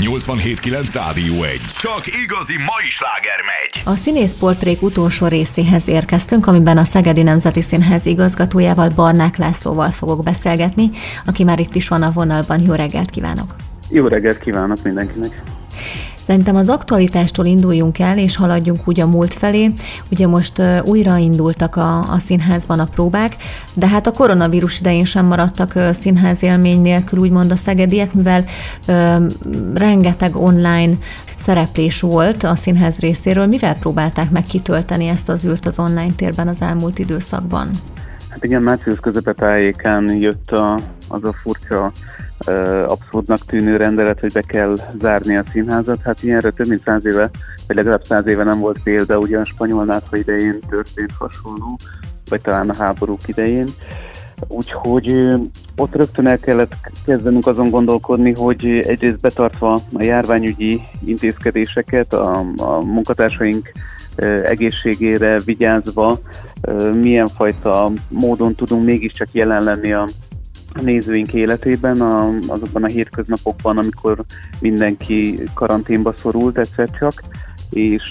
87.9 Rádió 1. Csak igazi mai sláger megy. A színészportrék utolsó részéhez érkeztünk, amiben a Szegedi Nemzeti Színház igazgatójával Barnák Lászlóval fogok beszélgetni, aki már itt is van a vonalban. Jó reggelt kívánok! Jó reggelt kívánok mindenkinek! Szerintem az aktualitástól induljunk el, és haladjunk úgy a múlt felé. Ugye most uh, újra indultak a, a színházban a próbák, de hát a koronavírus idején sem maradtak uh, színház élmény nélkül, úgymond a szegediek, mivel uh, rengeteg online szereplés volt a színház részéről. Mivel próbálták meg kitölteni ezt az űrt az online térben az elmúlt időszakban? Hát igen, március közepetájékán jött a, az a furcsa abszurdnak tűnő rendelet, hogy be kell zárni a színházat. Hát ilyenre több mint száz éve, vagy legalább száz éve nem volt példa, ugyan spanyol nátha idején történt hasonló, vagy talán a háborúk idején. Úgyhogy ott rögtön el kellett kezdenünk azon gondolkodni, hogy egyrészt betartva a járványügyi intézkedéseket, a, a munkatársaink egészségére vigyázva, milyen fajta módon tudunk mégiscsak jelen lenni a a nézőink életében, a, azokban a hétköznapokban, amikor mindenki karanténba szorult egyszer csak, és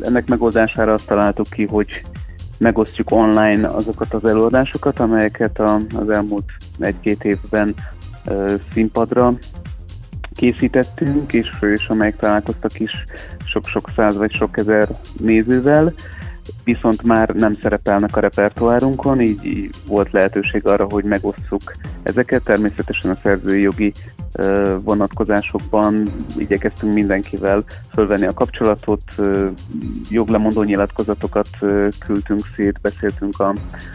ennek megoldására azt találtuk ki, hogy megosztjuk online azokat az előadásokat, amelyeket az elmúlt egy-két évben színpadra készítettünk, és, és amelyek találkoztak is sok-sok száz vagy sok ezer nézővel, viszont már nem szerepelnek a repertoárunkon, így volt lehetőség arra, hogy megosszuk ezeket. Természetesen a szerzői jogi vonatkozásokban igyekeztünk mindenkivel fölvenni a kapcsolatot, joglemondó nyilatkozatokat küldtünk szét, beszéltünk a,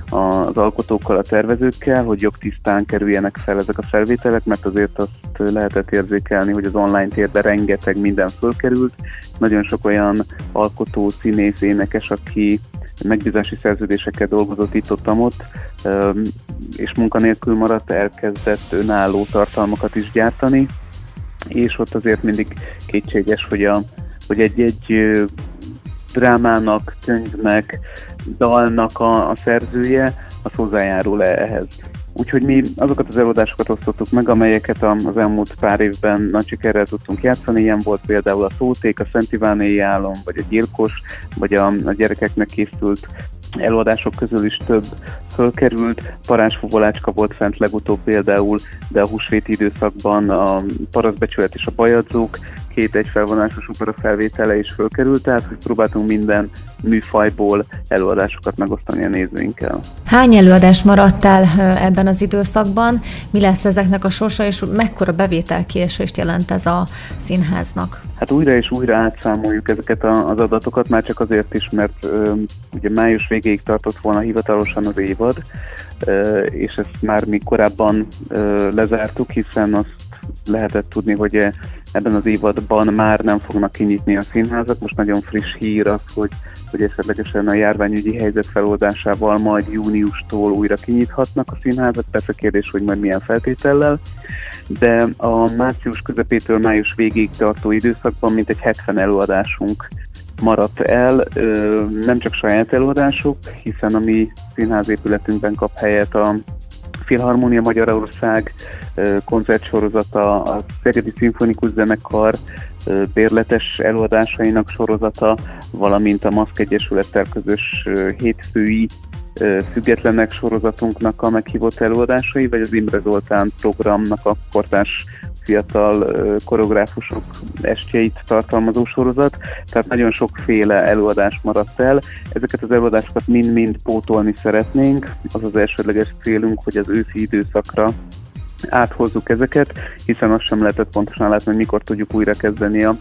az alkotókkal, a tervezőkkel, hogy jogtisztán kerüljenek fel ezek a felvételek, mert azért azt lehetett érzékelni, hogy az online térben rengeteg minden fölkerült. Nagyon sok olyan alkotó, színész, énekes, aki megbízási szerződésekkel dolgozott itt ott, ott és munkanélkül maradt, elkezdett önálló tartalmakat is gyártani, és ott azért mindig kétséges, hogy, a, hogy egy-egy drámának, könyvnek, dalnak a, a szerzője, az hozzájárul ehhez. Úgyhogy mi azokat az előadásokat osztottuk meg, amelyeket az elmúlt pár évben nagy sikerrel tudtunk játszani. Ilyen volt például a Szóték, a Szent Ivánéi Álom, vagy a Gyilkos, vagy a, a gyerekeknek készült előadások közül is több fölkerült. Parázsfuvolácska volt fent legutóbb például, de a húsvéti időszakban a paraszbecsület és a bajadzók két egyfelvonásos opera felvétele is fölkerült, tehát hogy próbáltunk minden műfajból előadásokat megosztani a nézőinkkel. Hány előadás maradt el ebben az időszakban? Mi lesz ezeknek a sorsa, és mekkora bevételkiesést jelent ez a színháznak? Hát újra és újra átszámoljuk ezeket az adatokat, már csak azért is, mert ugye május végéig tartott volna hivatalosan az évad, és ezt már mi korábban lezártuk, hiszen azt lehetett tudni, hogy ebben az évadban már nem fognak kinyitni a színházak. Most nagyon friss hír az, hogy, hogy esetlegesen a járványügyi helyzet feloldásával majd júniustól újra kinyithatnak a színházak. Persze kérdés, hogy majd milyen feltétellel. De a március közepétől május végéig tartó időszakban mintegy 70 előadásunk maradt el, nem csak saját előadások, hiszen a mi színházépületünkben kap helyet a Filharmonia Magyarország koncertsorozata, a Szegedi Szimfonikus Zenekar bérletes előadásainak sorozata, valamint a Maszk Egyesülettel közös hétfői függetlenek sorozatunknak a meghívott előadásai, vagy az Imre Zoltán programnak a kortás fiatal koreográfusok estjeit tartalmazó sorozat, tehát nagyon sokféle előadás maradt el. Ezeket az előadásokat mind-mind pótolni szeretnénk. Az az elsődleges célunk, hogy az őszi időszakra áthozzuk ezeket, hiszen azt sem lehetett pontosan látni, hogy mikor tudjuk újra kezdeni a,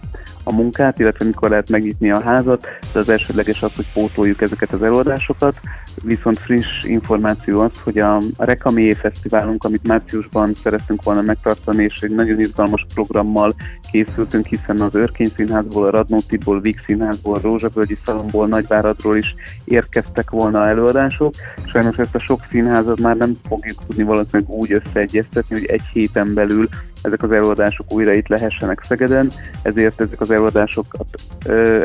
a munkát, illetve mikor lehet megnyitni a házat, de az elsődleges az, hogy pótoljuk ezeket az előadásokat, viszont friss információ az, hogy a, a Rekamié Fesztiválunk, amit márciusban szerettünk volna megtartani, és egy nagyon izgalmas programmal készültünk, hiszen az Örkény Színházból, a Radnótiból, Víg Színházból, Rózsavölgyi Szalomból, Nagyváradról is érkeztek volna előadások. Sajnos ezt a sok színházat már nem fogjuk tudni valószínűleg úgy összeegyeztetni, hogy egy héten belül ezek az előadások újra itt lehessenek Szegeden, ezért ezek az előadásokat,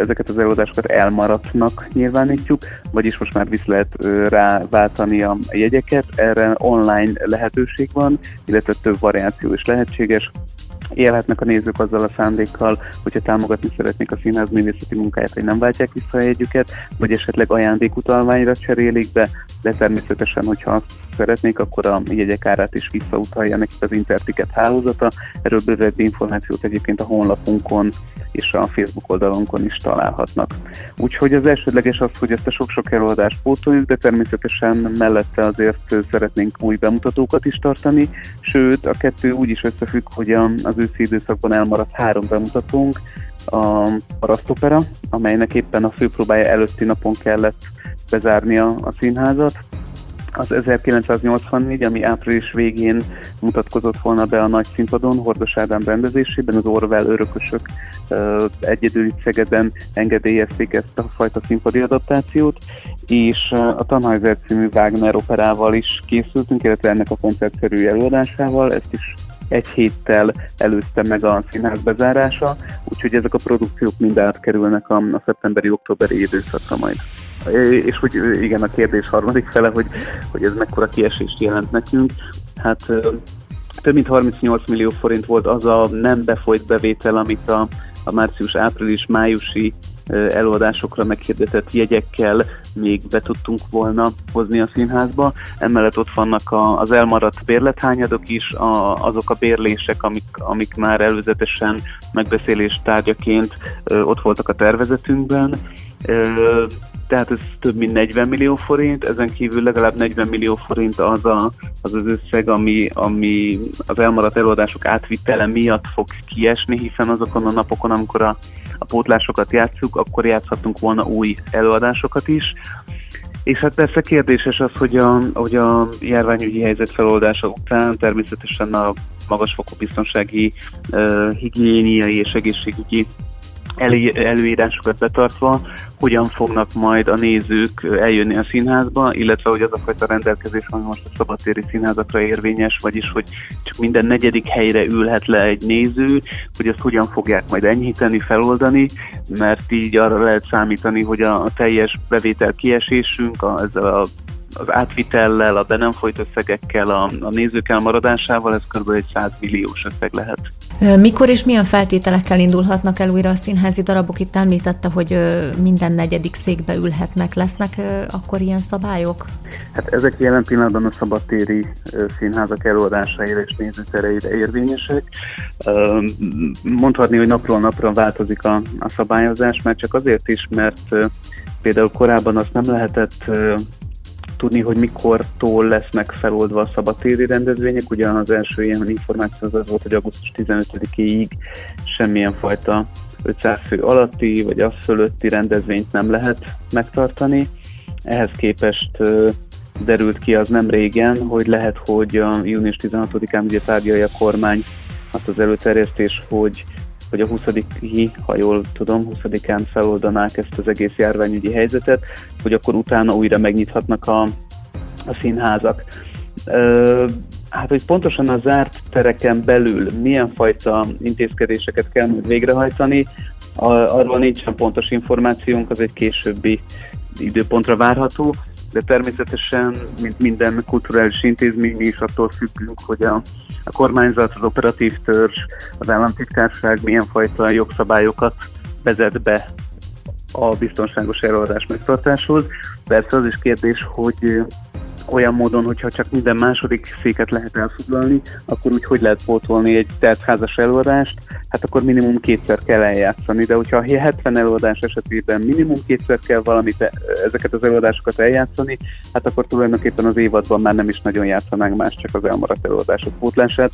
ezeket az előadásokat elmaradtnak nyilvánítjuk, vagyis most már vissza lehet ráváltani a jegyeket, erre online lehetőség van, illetve több variáció is lehetséges, élhetnek a nézők azzal a szándékkal, hogyha támogatni szeretnék a színház művészeti munkáját, hogy nem váltják vissza a jegyüket, vagy esetleg ajándékutalványra cserélik be, de természetesen, hogyha azt szeretnék, akkor a jegyek árát is visszautalja nekik az Interticket hálózata. Erről bővebb információt egyébként a honlapunkon és a Facebook oldalunkon is találhatnak. Úgyhogy az elsődleges az, hogy ezt a sok-sok előadást pótoljuk, de természetesen mellette azért szeretnénk új bemutatókat is tartani, sőt a kettő úgy is összefügg, hogy az őszi időszakban elmaradt három bemutatónk, a Parasztopera, amelynek éppen a főpróbája előtti napon kellett bezárnia a színházat, az 1984, ami április végén mutatkozott volna be a nagy színpadon, Hordos Ádám rendezésében, az Orwell örökösök egyedül itt Szegeden engedélyezték ezt a fajta színpadi adaptációt, és a Tannhäuser című Wagner operával is készültünk, illetve ennek a koncertszerű előadásával, ezt is egy héttel előzte meg a színház bezárása, úgyhogy ezek a produkciók mind átkerülnek a, a szeptemberi-októberi időszakra majd. És hogy igen, a kérdés harmadik fele, hogy, hogy ez mekkora kiesést jelent nekünk. Hát több mint 38 millió forint volt az a nem befolyt bevétel, amit a, a március-április-májusi előadásokra meghirdetett jegyekkel még be tudtunk volna hozni a színházba. Emellett ott vannak a, az elmaradt bérlethányadok is, a, azok a bérlések, amik, amik már előzetesen megbeszélés tárgyaként ott voltak a tervezetünkben. Tehát ez több mint 40 millió forint, ezen kívül legalább 40 millió forint az a, az, az összeg, ami, ami az elmaradt előadások átvitele miatt fog kiesni, hiszen azokon a napokon, amikor a, a pótlásokat játszuk, akkor játszhatunk volna új előadásokat is. És hát persze kérdéses az, hogy a, hogy a járványügyi helyzet feloldása után természetesen a magasfokú biztonsági, uh, higiéniai és egészségügyi előírásokat betartva, hogyan fognak majd a nézők eljönni a színházba, illetve hogy az a fajta rendelkezés, ami most a szabadtéri színházakra érvényes, vagyis hogy csak minden negyedik helyre ülhet le egy néző, hogy ezt hogyan fogják majd enyhíteni, feloldani, mert így arra lehet számítani, hogy a, a teljes bevétel kiesésünk, a, ezzel a az átvitellel, a be nem folyt összegekkel, a, a nézők elmaradásával, ez kb. egy 100 milliós összeg lehet. Mikor és milyen feltételekkel indulhatnak el újra a színházi darabok? Itt említette, hogy minden negyedik székbe ülhetnek. Lesznek akkor ilyen szabályok? Hát ezek jelen pillanatban a szabadtéri színházak előadásaira és nézőtereire érvényesek. Mondhatni, hogy napról napra változik a, a szabályozás, mert csak azért is, mert például korábban azt nem lehetett tudni, hogy mikortól lesznek feloldva a szabadtéri rendezvények. Ugyan az első ilyen információ az, az volt, hogy augusztus 15-ig semmilyen fajta 500 fő alatti vagy az fölötti rendezvényt nem lehet megtartani. Ehhez képest derült ki az nem régen, hogy lehet, hogy a június 16-án ugye tárgyalja a kormány azt az előterjesztés, hogy hogy a 20 ha jól tudom, 20-án feloldanák ezt az egész járványügyi helyzetet, hogy akkor utána újra megnyithatnak a, a színházak. Ö, hát, hogy pontosan a zárt tereken belül milyen fajta intézkedéseket kell majd végrehajtani, arról nincsen pontos információnk, az egy későbbi időpontra várható, de természetesen, mint minden kulturális intézmény, mi is attól függünk, hogy a a kormányzat, az operatív törzs, az államtitkárság milyen fajta jogszabályokat vezet be a biztonságos előadás megtartáshoz. Persze az is kérdés, hogy olyan módon, hogyha csak minden második széket lehet elfoglalni, akkor úgy hogy lehet pótolni egy tertházas előadást, hát akkor minimum kétszer kell eljátszani, de hogyha 70 előadás esetében minimum kétszer kell valamit, e, ezeket az előadásokat eljátszani, hát akkor tulajdonképpen az évadban már nem is nagyon játszanánk más, csak az elmaradt előadások pótlását.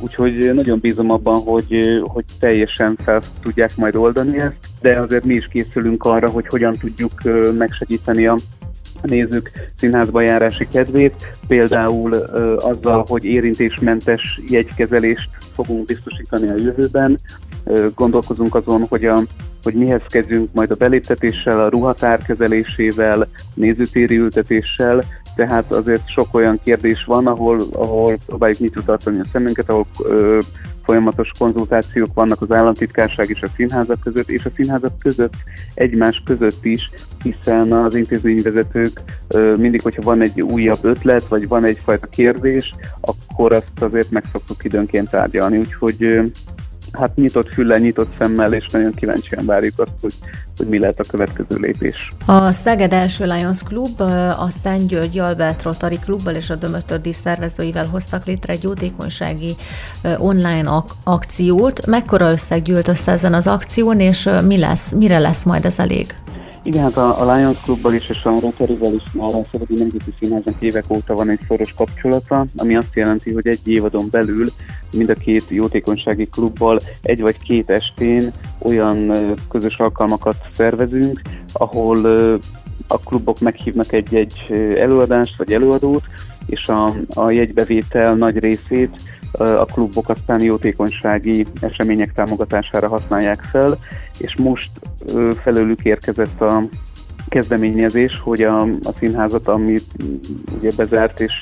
Úgyhogy nagyon bízom abban, hogy, hogy teljesen fel tudják majd oldani ezt, de azért mi is készülünk arra, hogy hogyan tudjuk megsegíteni a a nézők színházba járási kedvét, például ö, azzal, hogy érintésmentes jegykezelést fogunk biztosítani a jövőben. Ö, gondolkozunk azon, hogy, a, hogy mihez kezdjünk majd a beléptetéssel, a ruhatár kezelésével, nézőtéri ültetéssel, tehát azért sok olyan kérdés van, ahol, ahol próbáljuk nyitva tartani a szemünket, ahol ö, folyamatos konzultációk vannak az államtitkárság és a színházak között, és a színházak között egymás között is, hiszen az intézményvezetők mindig, hogyha van egy újabb ötlet, vagy van egyfajta kérdés, akkor azt azért meg szoktuk időnként tárgyalni, úgyhogy hát nyitott füllel, nyitott szemmel, és nagyon kíváncsian várjuk azt, hogy, hogy mi lehet a következő lépés. A Szeged első Lions Club a Szent György Albert Rotary Klubbal és a Dömötördi szervezőivel hoztak létre egy jótékonysági online ak- akciót. Mekkora összeg gyűlt össze ezen az akción, és mi lesz, mire lesz majd ez elég? Igen, hát a, a Lions Clubbal is és a Rotary-val is már a Szegedi Nemzeti Színháznak évek óta van egy szoros kapcsolata, ami azt jelenti, hogy egy évadon belül mind a két jótékonysági klubbal egy vagy két estén olyan közös alkalmakat szervezünk, ahol a klubok meghívnak egy-egy előadást vagy előadót, és a, a jegybevétel nagy részét a klubok aztán jótékonysági események támogatására használják fel, és most felőlük érkezett a kezdeményezés, hogy a, a színházat, ami ugye bezárt, és,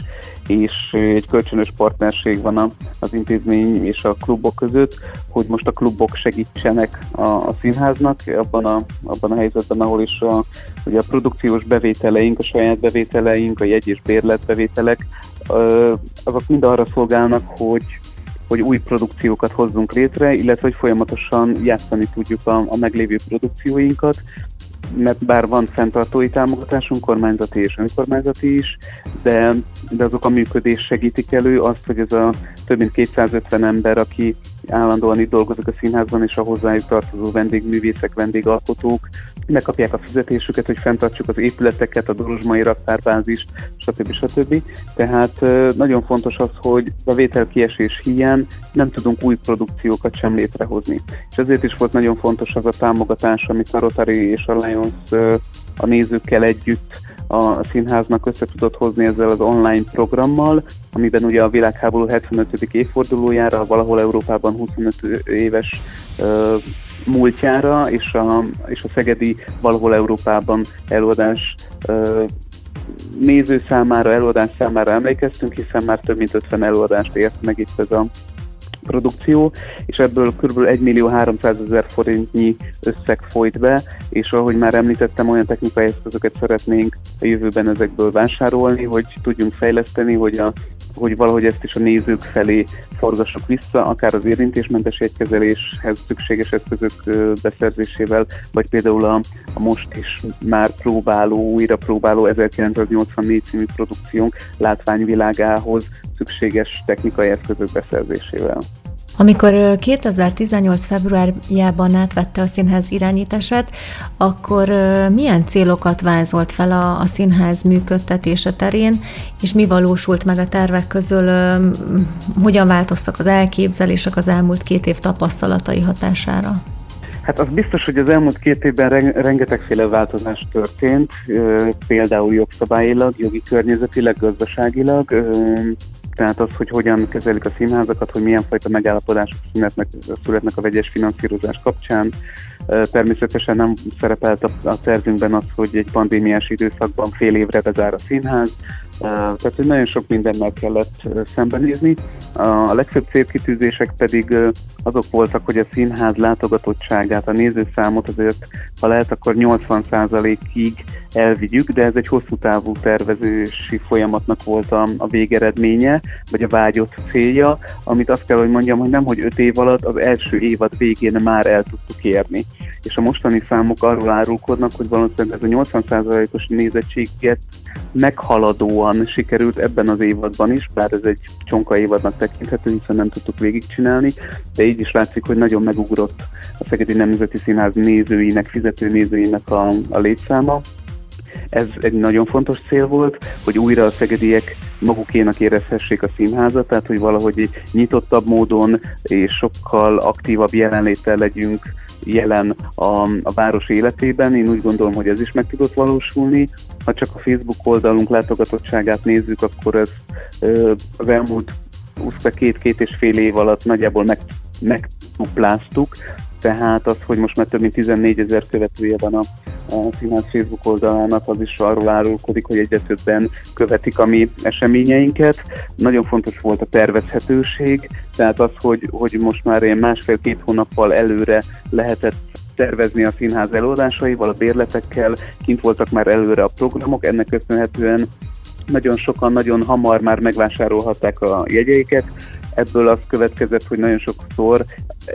és egy kölcsönös partnerség van a, az intézmény és a klubok között, hogy most a klubok segítsenek a, a színháznak abban a, abban a helyzetben, ahol is a, ugye a produkciós bevételeink, a saját bevételeink, a jegy és bérlet bevételek, azok mind arra szolgálnak, hogy, hogy új produkciókat hozzunk létre, illetve hogy folyamatosan játszani tudjuk a, a meglévő produkcióinkat, mert bár van fenntartói támogatásunk, kormányzati és önkormányzati is, de, de azok a működés segítik elő azt, hogy ez a több mint 250 ember, aki állandóan itt dolgozik a színházban, és a hozzájuk tartozó vendégművészek, vendégalkotók, megkapják a fizetésüket, hogy fenntartsuk az épületeket, a Dorozsmai raktárbázis, stb. stb. Tehát nagyon fontos az, hogy a vételkiesés hiány nem tudunk új produkciókat sem létrehozni. És ezért is volt nagyon fontos az a támogatás, amit a Rotary és a Lions a nézőkkel együtt a színháznak össze tudott hozni ezzel az online programmal, amiben ugye a világháború 75. évfordulójára, valahol Európában 25 éves múltjára, és a, és a Szegedi valahol Európában előadás néző számára, előadás számára emlékeztünk, hiszen már több mint 50 előadást ért meg itt ez a produkció, és ebből kb. 1 millió 300 ezer forintnyi összeg folyt be, és ahogy már említettem, olyan technikai eszközöket szeretnénk a jövőben ezekből vásárolni, hogy tudjunk fejleszteni, hogy a hogy valahogy ezt is a nézők felé forgassuk vissza, akár az érintésmentes jegykezeléshez szükséges eszközök beszerzésével, vagy például a, a most is már próbáló, újra próbáló 1984 című produkciónk látványvilágához szükséges technikai eszközök beszerzésével. Amikor 2018. februárjában átvette a színház irányítását, akkor milyen célokat vázolt fel a, a színház működtetése terén, és mi valósult meg a tervek közül, hogyan változtak az elképzelések az elmúlt két év tapasztalatai hatására? Hát az biztos, hogy az elmúlt két évben rengetegféle változás történt, például jogszabályilag, jogi környezetileg, gazdaságilag, tehát az, hogy hogyan kezelik a színházakat, hogy milyen fajta megállapodások születnek, születnek a vegyes finanszírozás kapcsán. Természetesen nem szerepelt a, a tervünkben az, hogy egy pandémiás időszakban fél évre bezár a színház, tehát, hogy nagyon sok mindennel kellett szembenézni. A legfőbb célkitűzések pedig azok voltak, hogy a színház látogatottságát, a nézőszámot azért, ha lehet, akkor 80%-ig elvigyük, de ez egy hosszú távú tervezési folyamatnak volt a, a végeredménye, vagy a vágyott célja, amit azt kell, hogy mondjam, hogy nem, hogy 5 év alatt, az első évad végén már el tudtuk érni. És a mostani számok arról árulkodnak, hogy valószínűleg ez a 80%-os nézettséget meghaladóan sikerült ebben az évadban is, bár ez egy csonka évadnak tekinthető, hiszen nem tudtuk végigcsinálni, de így is látszik, hogy nagyon megugrott a Szegedi Nemzeti Színház nézőinek, fizető nézőinek a, a létszáma. Ez egy nagyon fontos cél volt, hogy újra a szegediek magukénak érezhessék a színházat, tehát hogy valahogy nyitottabb módon és sokkal aktívabb jelenléttel legyünk jelen a, a város életében. Én úgy gondolom, hogy ez is meg tudott valósulni. Ha csak a Facebook oldalunk látogatottságát nézzük, akkor ez az elmúlt két-két és fél év alatt nagyjából meg, megdupláztuk, tehát az, hogy most már több mint 14 ezer követője van a, a Színház Facebook oldalának az is arról árulkodik, hogy egyre többen követik a mi eseményeinket. Nagyon fontos volt a tervezhetőség, tehát az, hogy, hogy most már ilyen másfél-két hónappal előre lehetett tervezni a színház előadásaival, a bérletekkel, kint voltak már előre a programok, ennek köszönhetően nagyon sokan nagyon hamar már megvásárolhatták a jegyeiket, ebből az következett, hogy nagyon sokszor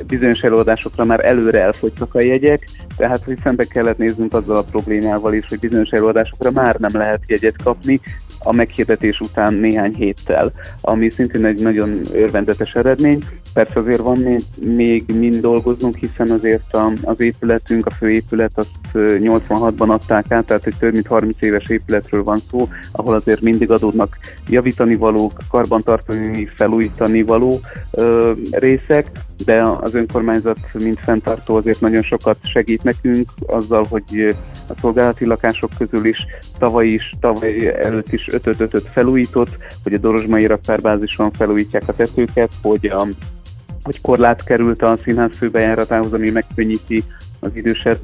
bizonyos előadásokra már előre elfogytak a jegyek, tehát hogy szembe kellett néznünk azzal a problémával is, hogy bizonyos előadásokra már nem lehet jegyet kapni, a meghirdetés után néhány héttel, ami szintén egy nagyon örvendetes eredmény. Persze azért van még, még mind dolgoznunk, hiszen azért a, az épületünk, a főépület azt 86-ban adták át, tehát egy több mint 30 éves épületről van szó, ahol azért mindig adódnak javítani valók, karbantartani, felújítani való ö, részek, de az önkormányzat, mint fenntartó azért nagyon sokat segít nekünk azzal, hogy a szolgálati lakások közül is tavaly is, tavaly előtt is 5-5-5 felújított, hogy a Dorozsmai raktárbázison felújítják a tetőket, hogy a hogy korlát került a színház főbejáratához, ami megkönnyíti az idősebb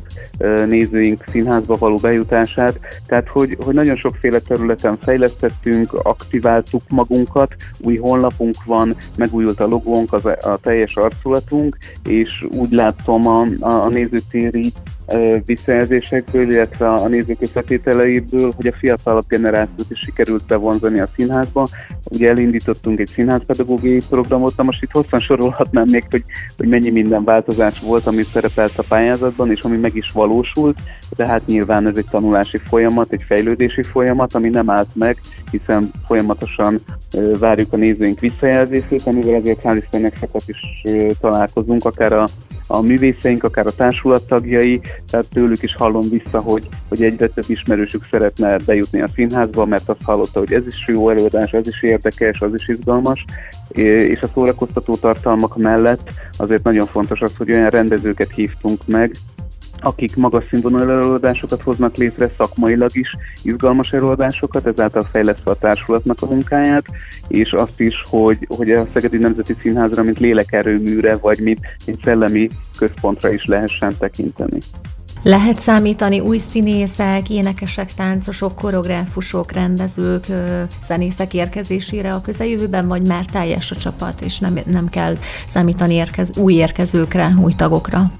nézőink színházba való bejutását. Tehát, hogy, hogy nagyon sokféle területen fejlesztettünk, aktiváltuk magunkat, új honlapunk van, megújult a logónk, az, a teljes arculatunk, és úgy látom a, a, a nézőtéri visszajelzésekből, illetve a nézők összetételeiből, hogy a fiatalabb generációt is sikerült bevonzani a színházba. Ugye elindítottunk egy színházpedagógiai programot, na most itt hosszan sorolhatnám még, hogy, hogy mennyi minden változás volt, ami szerepelt a pályázatban, és ami meg is valósult, de hát nyilván ez egy tanulási folyamat, egy fejlődési folyamat, ami nem állt meg, hiszen folyamatosan várjuk a nézőink visszajelzését, amivel azért hál' Istennek sokat is találkozunk, akár a a művészeink, akár a társulat tagjai, tehát tőlük is hallom vissza, hogy, hogy egyre több ismerősük szeretne bejutni a színházba, mert azt hallotta, hogy ez is jó előadás, ez is érdekes, az is izgalmas, és a szórakoztató tartalmak mellett azért nagyon fontos az, hogy olyan rendezőket hívtunk meg, akik magas színvonalú előadásokat hoznak létre, szakmailag is izgalmas előadásokat, ezáltal fejlesztve a társulatnak a munkáját, és azt is, hogy, hogy a Szegedi Nemzeti Színházra, mint lélekerőműre, vagy mint, mint szellemi központra is lehessen tekinteni. Lehet számítani új színészek, énekesek, táncosok, koreográfusok, rendezők, zenészek érkezésére a közeljövőben, vagy már teljes a csapat, és nem, nem kell számítani érkez, új érkezőkre, új tagokra?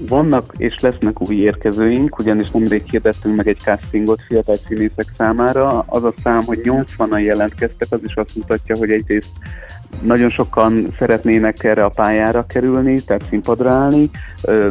Vannak és lesznek új érkezőink, ugyanis nemrég hirdettünk meg egy castingot fiatal színészek számára. Az a szám, hogy 80-an jelentkeztek, az is azt mutatja, hogy egyrészt nagyon sokan szeretnének erre a pályára kerülni, tehát színpadra állni,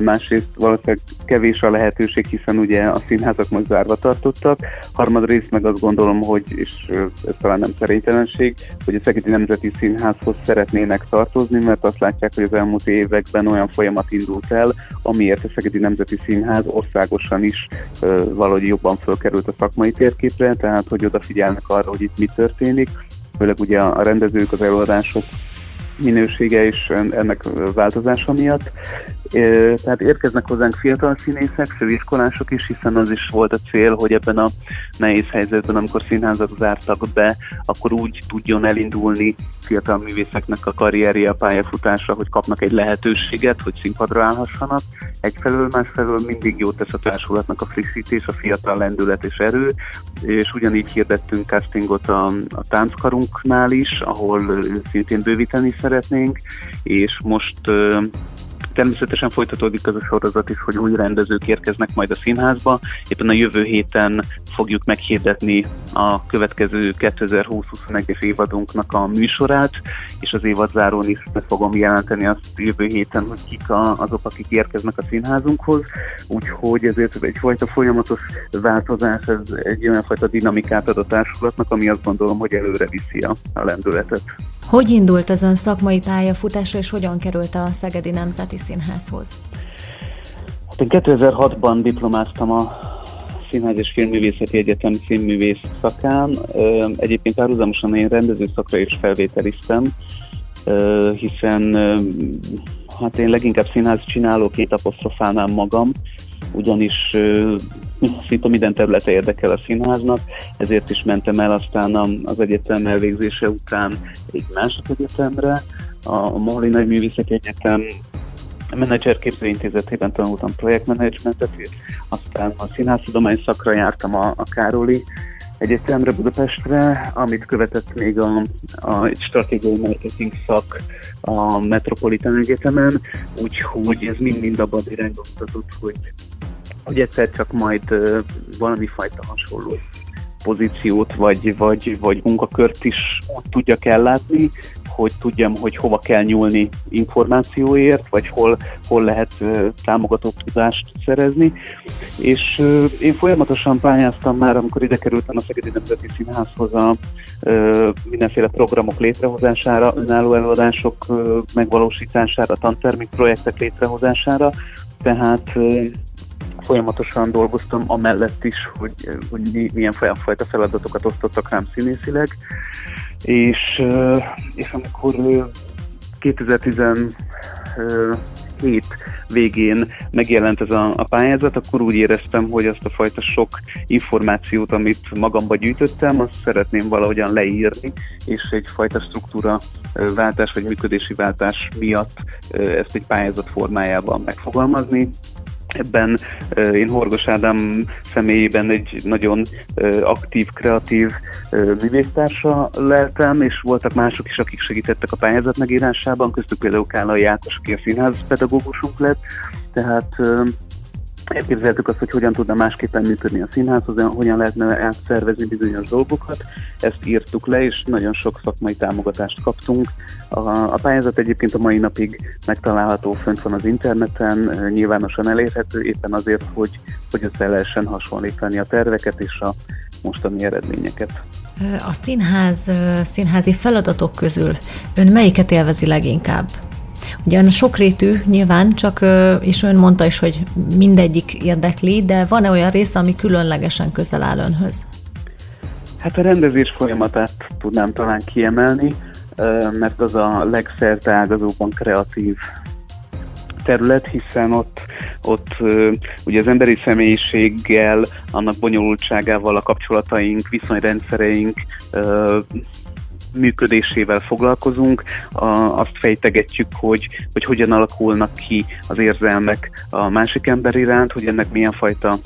másrészt valószínűleg kevés a lehetőség, hiszen ugye a színházak most zárva tartottak, harmadrészt meg azt gondolom, hogy, és ez talán nem szerénytelenség, hogy a Szegedi Nemzeti Színházhoz szeretnének tartozni, mert azt látják, hogy az elmúlt években olyan folyamat indult el, amiért a Szegedi Nemzeti Színház országosan is valahogy jobban fölkerült a szakmai térképre, tehát hogy odafigyelnek arra, hogy itt mi történik, főleg ugye a rendezők, az előadások minősége és ennek változása miatt. Tehát érkeznek hozzánk fiatal színészek, főiskolások is, hiszen az is volt a cél, hogy ebben a nehéz helyzetben, amikor színházak zártak be, akkor úgy tudjon elindulni fiatal művészeknek a karrierje, a pályafutása, hogy kapnak egy lehetőséget, hogy színpadra állhassanak. Egyfelől, másfelől mindig jót tesz a társulatnak a frissítés, a fiatal lendület és erő, és ugyanígy hirdettünk castingot a, a tánckarunknál is, ahol szintén bővíteni szeretnénk, és most Természetesen folytatódik az a sorozat is, hogy új rendezők érkeznek majd a színházba. Éppen a jövő héten fogjuk meghirdetni a következő 2020-21-es évadunknak a műsorát, és az évadzárón is meg fogom jelenteni azt jövő héten, hogy kik a, azok, akik érkeznek a színházunkhoz. Úgyhogy ezért egyfajta folyamatos változás, ez egy olyan fajta dinamikát ad a társulatnak, ami azt gondolom, hogy előre viszi a lendületet. Hogy indult az ön szakmai pályafutása, és hogyan került a Szegedi Nemzeti Színházhoz? Hát én 2006-ban diplomáztam a Színház és Filmművészeti Egyetem színművész szakán. Egyébként párhuzamosan én rendező szakra is felvételiztem, hiszen hát én leginkább színház csinálóként apostrofálnám magam, ugyanis szinte minden területe érdekel a színháznak, ezért is mentem el aztán az egyetem elvégzése után egy másik egyetemre, a Mohli Nagy Művészek Egyetem menedzserképző intézetében tanultam projektmenedzsmentet, aztán a színháztudomány szakra jártam a, a Károli Egyetemre Budapestre, amit követett még a, a egy stratégiai marketing szak a Metropolitan Egyetemen, úgyhogy ez mind-mind abban irányba mutatott, hogy, hogy egyszer csak majd valami fajta hasonló pozíciót vagy, vagy, vagy munkakört is úgy tudjak ellátni, hogy tudjam, hogy hova kell nyúlni információért, vagy hol, hol lehet uh, támogató tudást szerezni. És én folyamatosan pályáztam már, amikor ide kerültem a Szegedi Nemzeti Színházhoz a mindenféle programok létrehozására, önálló előadások megvalósítására, tantermik projektek létrehozására, tehát folyamatosan dolgoztam amellett is, hogy, hogy milyen fajta feladatokat osztottak rám színészileg, és, és amikor 2017 végén megjelent ez a, a pályázat, akkor úgy éreztem, hogy azt a fajta sok információt, amit magamba gyűjtöttem, azt szeretném valahogyan leírni, és egyfajta struktúra váltás vagy működési váltás miatt ezt egy pályázat formájában megfogalmazni. Ebben én Horgos Ádám személyében egy nagyon aktív, kreatív művésztársa leltem, és voltak mások is, akik segítettek a pályázat megírásában, köztük például Kálai Ákos, aki a színház pedagógusunk lett, tehát elképzeltük azt, hogy hogyan tudna másképpen működni a színház, hogyan lehetne átszervezni bizonyos dolgokat. Ezt írtuk le, és nagyon sok szakmai támogatást kaptunk. A, a pályázat egyébként a mai napig megtalálható, fönt van az interneten, nyilvánosan elérhető, éppen azért, hogy, hogy össze lehessen hasonlítani a terveket és a mostani eredményeket. A színház, színházi feladatok közül ön melyiket élvezi leginkább? Ugyan sokrétű nyilván, csak és ön mondta is, hogy mindegyik érdekli, de van-e olyan része, ami különlegesen közel áll önhöz? Hát a rendezés folyamatát tudnám talán kiemelni, mert az a legszerteágazóban kreatív terület, hiszen ott, ott ugye az emberi személyiséggel, annak bonyolultságával a kapcsolataink, viszonyrendszereink működésével foglalkozunk, a, azt fejtegetjük, hogy, hogy hogyan alakulnak ki az érzelmek a másik ember iránt, hogy ennek milyen fajta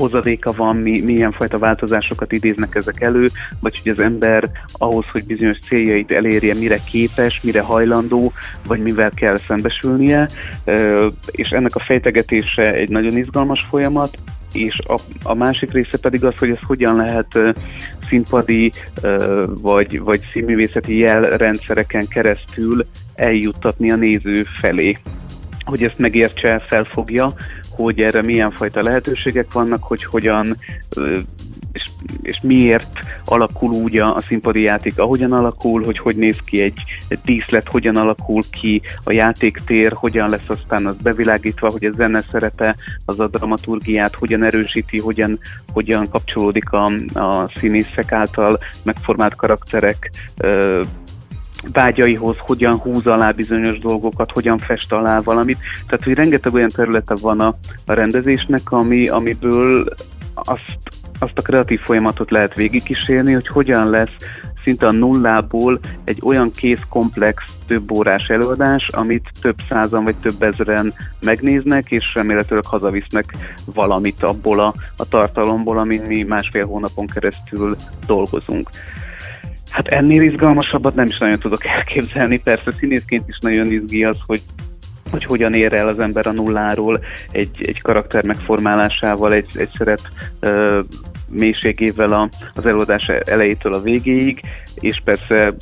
hozadéka van, mi, milyen fajta változásokat idéznek ezek elő, vagy hogy az ember ahhoz, hogy bizonyos céljait elérje, mire képes, mire hajlandó, vagy mivel kell szembesülnie, és ennek a fejtegetése egy nagyon izgalmas folyamat, és a, a másik része pedig az, hogy ez hogyan lehet színpadi vagy, vagy színművészeti jelrendszereken keresztül eljuttatni a néző felé. Hogy ezt megértse, felfogja, hogy erre milyen fajta lehetőségek vannak, hogy hogyan és, miért alakul úgy a, a színpadi játék, ahogyan alakul, hogy hogy néz ki egy, egy díszlet, hogyan alakul ki a játéktér, hogyan lesz aztán az bevilágítva, hogy a zene szerepe az a dramaturgiát hogyan erősíti, hogyan, hogyan kapcsolódik a, a színészek által megformált karakterek ö, vágyaihoz, hogyan húz alá bizonyos dolgokat, hogyan fest alá valamit. Tehát, hogy rengeteg olyan területe van a, a rendezésnek, ami, amiből azt azt a kreatív folyamatot lehet végigkísérni, hogy hogyan lesz szinte a nullából egy olyan kész komplex több órás előadás, amit több százan vagy több ezeren megnéznek, és remélhetőleg hazavisznek valamit abból a, a tartalomból, amin mi másfél hónapon keresztül dolgozunk. Hát ennél izgalmasabbat nem is nagyon tudok elképzelni, persze színészként is nagyon izgi az, hogy hogy hogyan ér el az ember a nulláról egy, egy karakter megformálásával, egy, egy szeret uh, mélységével a, az előadás elejétől a végéig, és persze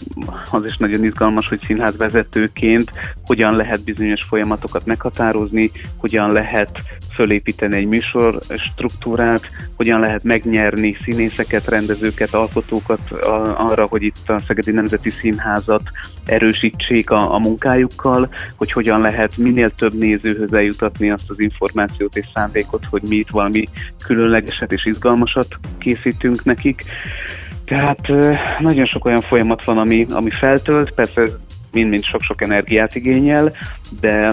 az is nagyon izgalmas, hogy színházvezetőként hogyan lehet bizonyos folyamatokat meghatározni, hogyan lehet fölépíteni egy műsor struktúrát, hogyan lehet megnyerni színészeket, rendezőket, alkotókat arra, hogy itt a Szegedi Nemzeti Színházat erősítsék a, a munkájukkal, hogy hogyan lehet minél több nézőhöz eljutatni azt az információt és szándékot, hogy mi itt valami különlegeset és izgalmasat készítünk nekik. Tehát nagyon sok olyan folyamat van, ami, ami feltölt, persze mind-mind sok-sok energiát igényel, de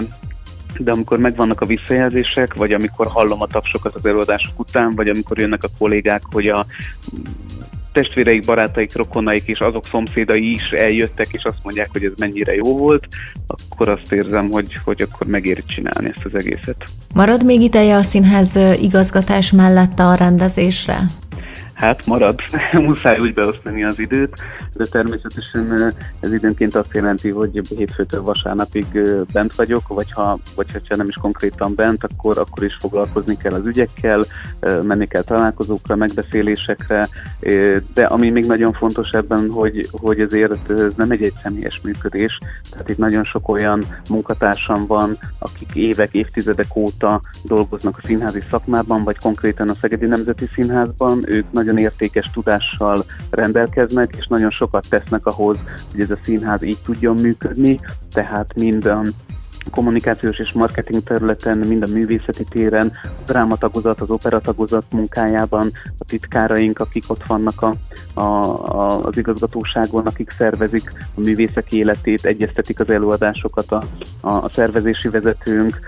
de amikor megvannak a visszajelzések, vagy amikor hallom a tapsokat az előadások után, vagy amikor jönnek a kollégák, hogy a testvéreik, barátaik, rokonaik és azok szomszédai is eljöttek, és azt mondják, hogy ez mennyire jó volt, akkor azt érzem, hogy, hogy akkor megéri csinálni ezt az egészet. Marad még ideje a színház igazgatás mellett a rendezésre? Hát marad, muszáj úgy beosztani az időt, de természetesen ez időnként azt jelenti, hogy hétfőtől vasárnapig bent vagyok, vagy ha, vagy ha nem is konkrétan bent, akkor, akkor is foglalkozni kell az ügyekkel, menni kell találkozókra, megbeszélésekre, de ami még nagyon fontos ebben, hogy, hogy ezért ez nem egy egyszemélyes működés, tehát itt nagyon sok olyan munkatársam van, akik évek, évtizedek óta dolgoznak a színházi szakmában, vagy konkrétan a Szegedi Nemzeti Színházban, ők nagyon értékes tudással rendelkeznek, és nagyon sokat tesznek ahhoz, hogy ez a színház így tudjon működni, tehát mind a kommunikációs és marketing területen, mind a művészeti téren, a drámatagozat, az operatagozat munkájában, a titkáraink, akik ott vannak a, a, a, az igazgatóságon, akik szervezik a művészek életét, egyeztetik az előadásokat, a, a, a szervezési vezetőnk,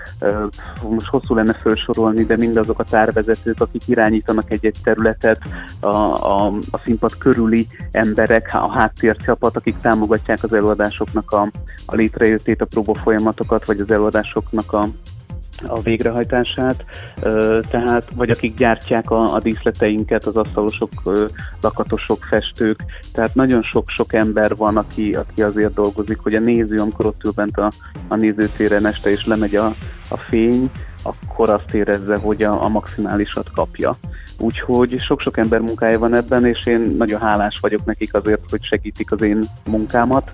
most hosszú lenne felsorolni, de mindazok a tárvezetők, akik irányítanak egy-egy területet, a, a, a színpad körüli emberek, a háttércsapat, akik támogatják az előadásoknak a, a létrejöttét, a próba folyamatokat, vagy az előadásoknak a, a végrehajtását, tehát vagy akik gyártják a, a díszleteinket, az asztalosok, lakatosok, festők, tehát nagyon sok-sok ember van, aki, aki azért dolgozik, hogy a néző, amikor ott ül bent a, a nézőtéren este és lemegy a, a fény, akkor azt érezze, hogy a, a maximálisat kapja. Úgyhogy sok-sok ember munkája van ebben, és én nagyon hálás vagyok nekik azért, hogy segítik az én munkámat.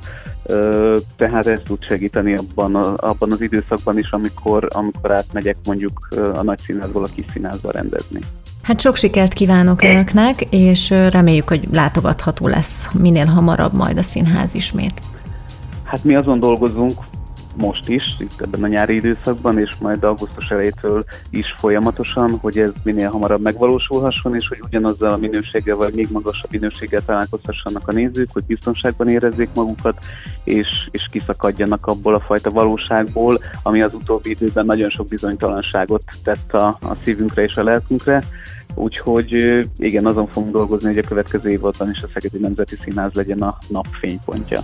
Tehát ez tud segíteni abban, a, abban az időszakban is, amikor, amikor átmegyek mondjuk a nagy színházból a kis színházba rendezni. Hát sok sikert kívánok Önöknek, és reméljük, hogy látogatható lesz minél hamarabb majd a színház ismét. Hát mi azon dolgozunk, most is, itt ebben a nyári időszakban, és majd augusztus elejétől is folyamatosan, hogy ez minél hamarabb megvalósulhasson, és hogy ugyanazzal a minőséggel, vagy még magasabb minőséggel találkozhassanak a nézők, hogy biztonságban érezzék magukat, és, és kiszakadjanak abból a fajta valóságból, ami az utóbbi időben nagyon sok bizonytalanságot tett a, a szívünkre és a lelkünkre. Úgyhogy igen, azon fogunk dolgozni, hogy a következő évadban is a Szegedi Nemzeti Színház legyen a nap fénypontja.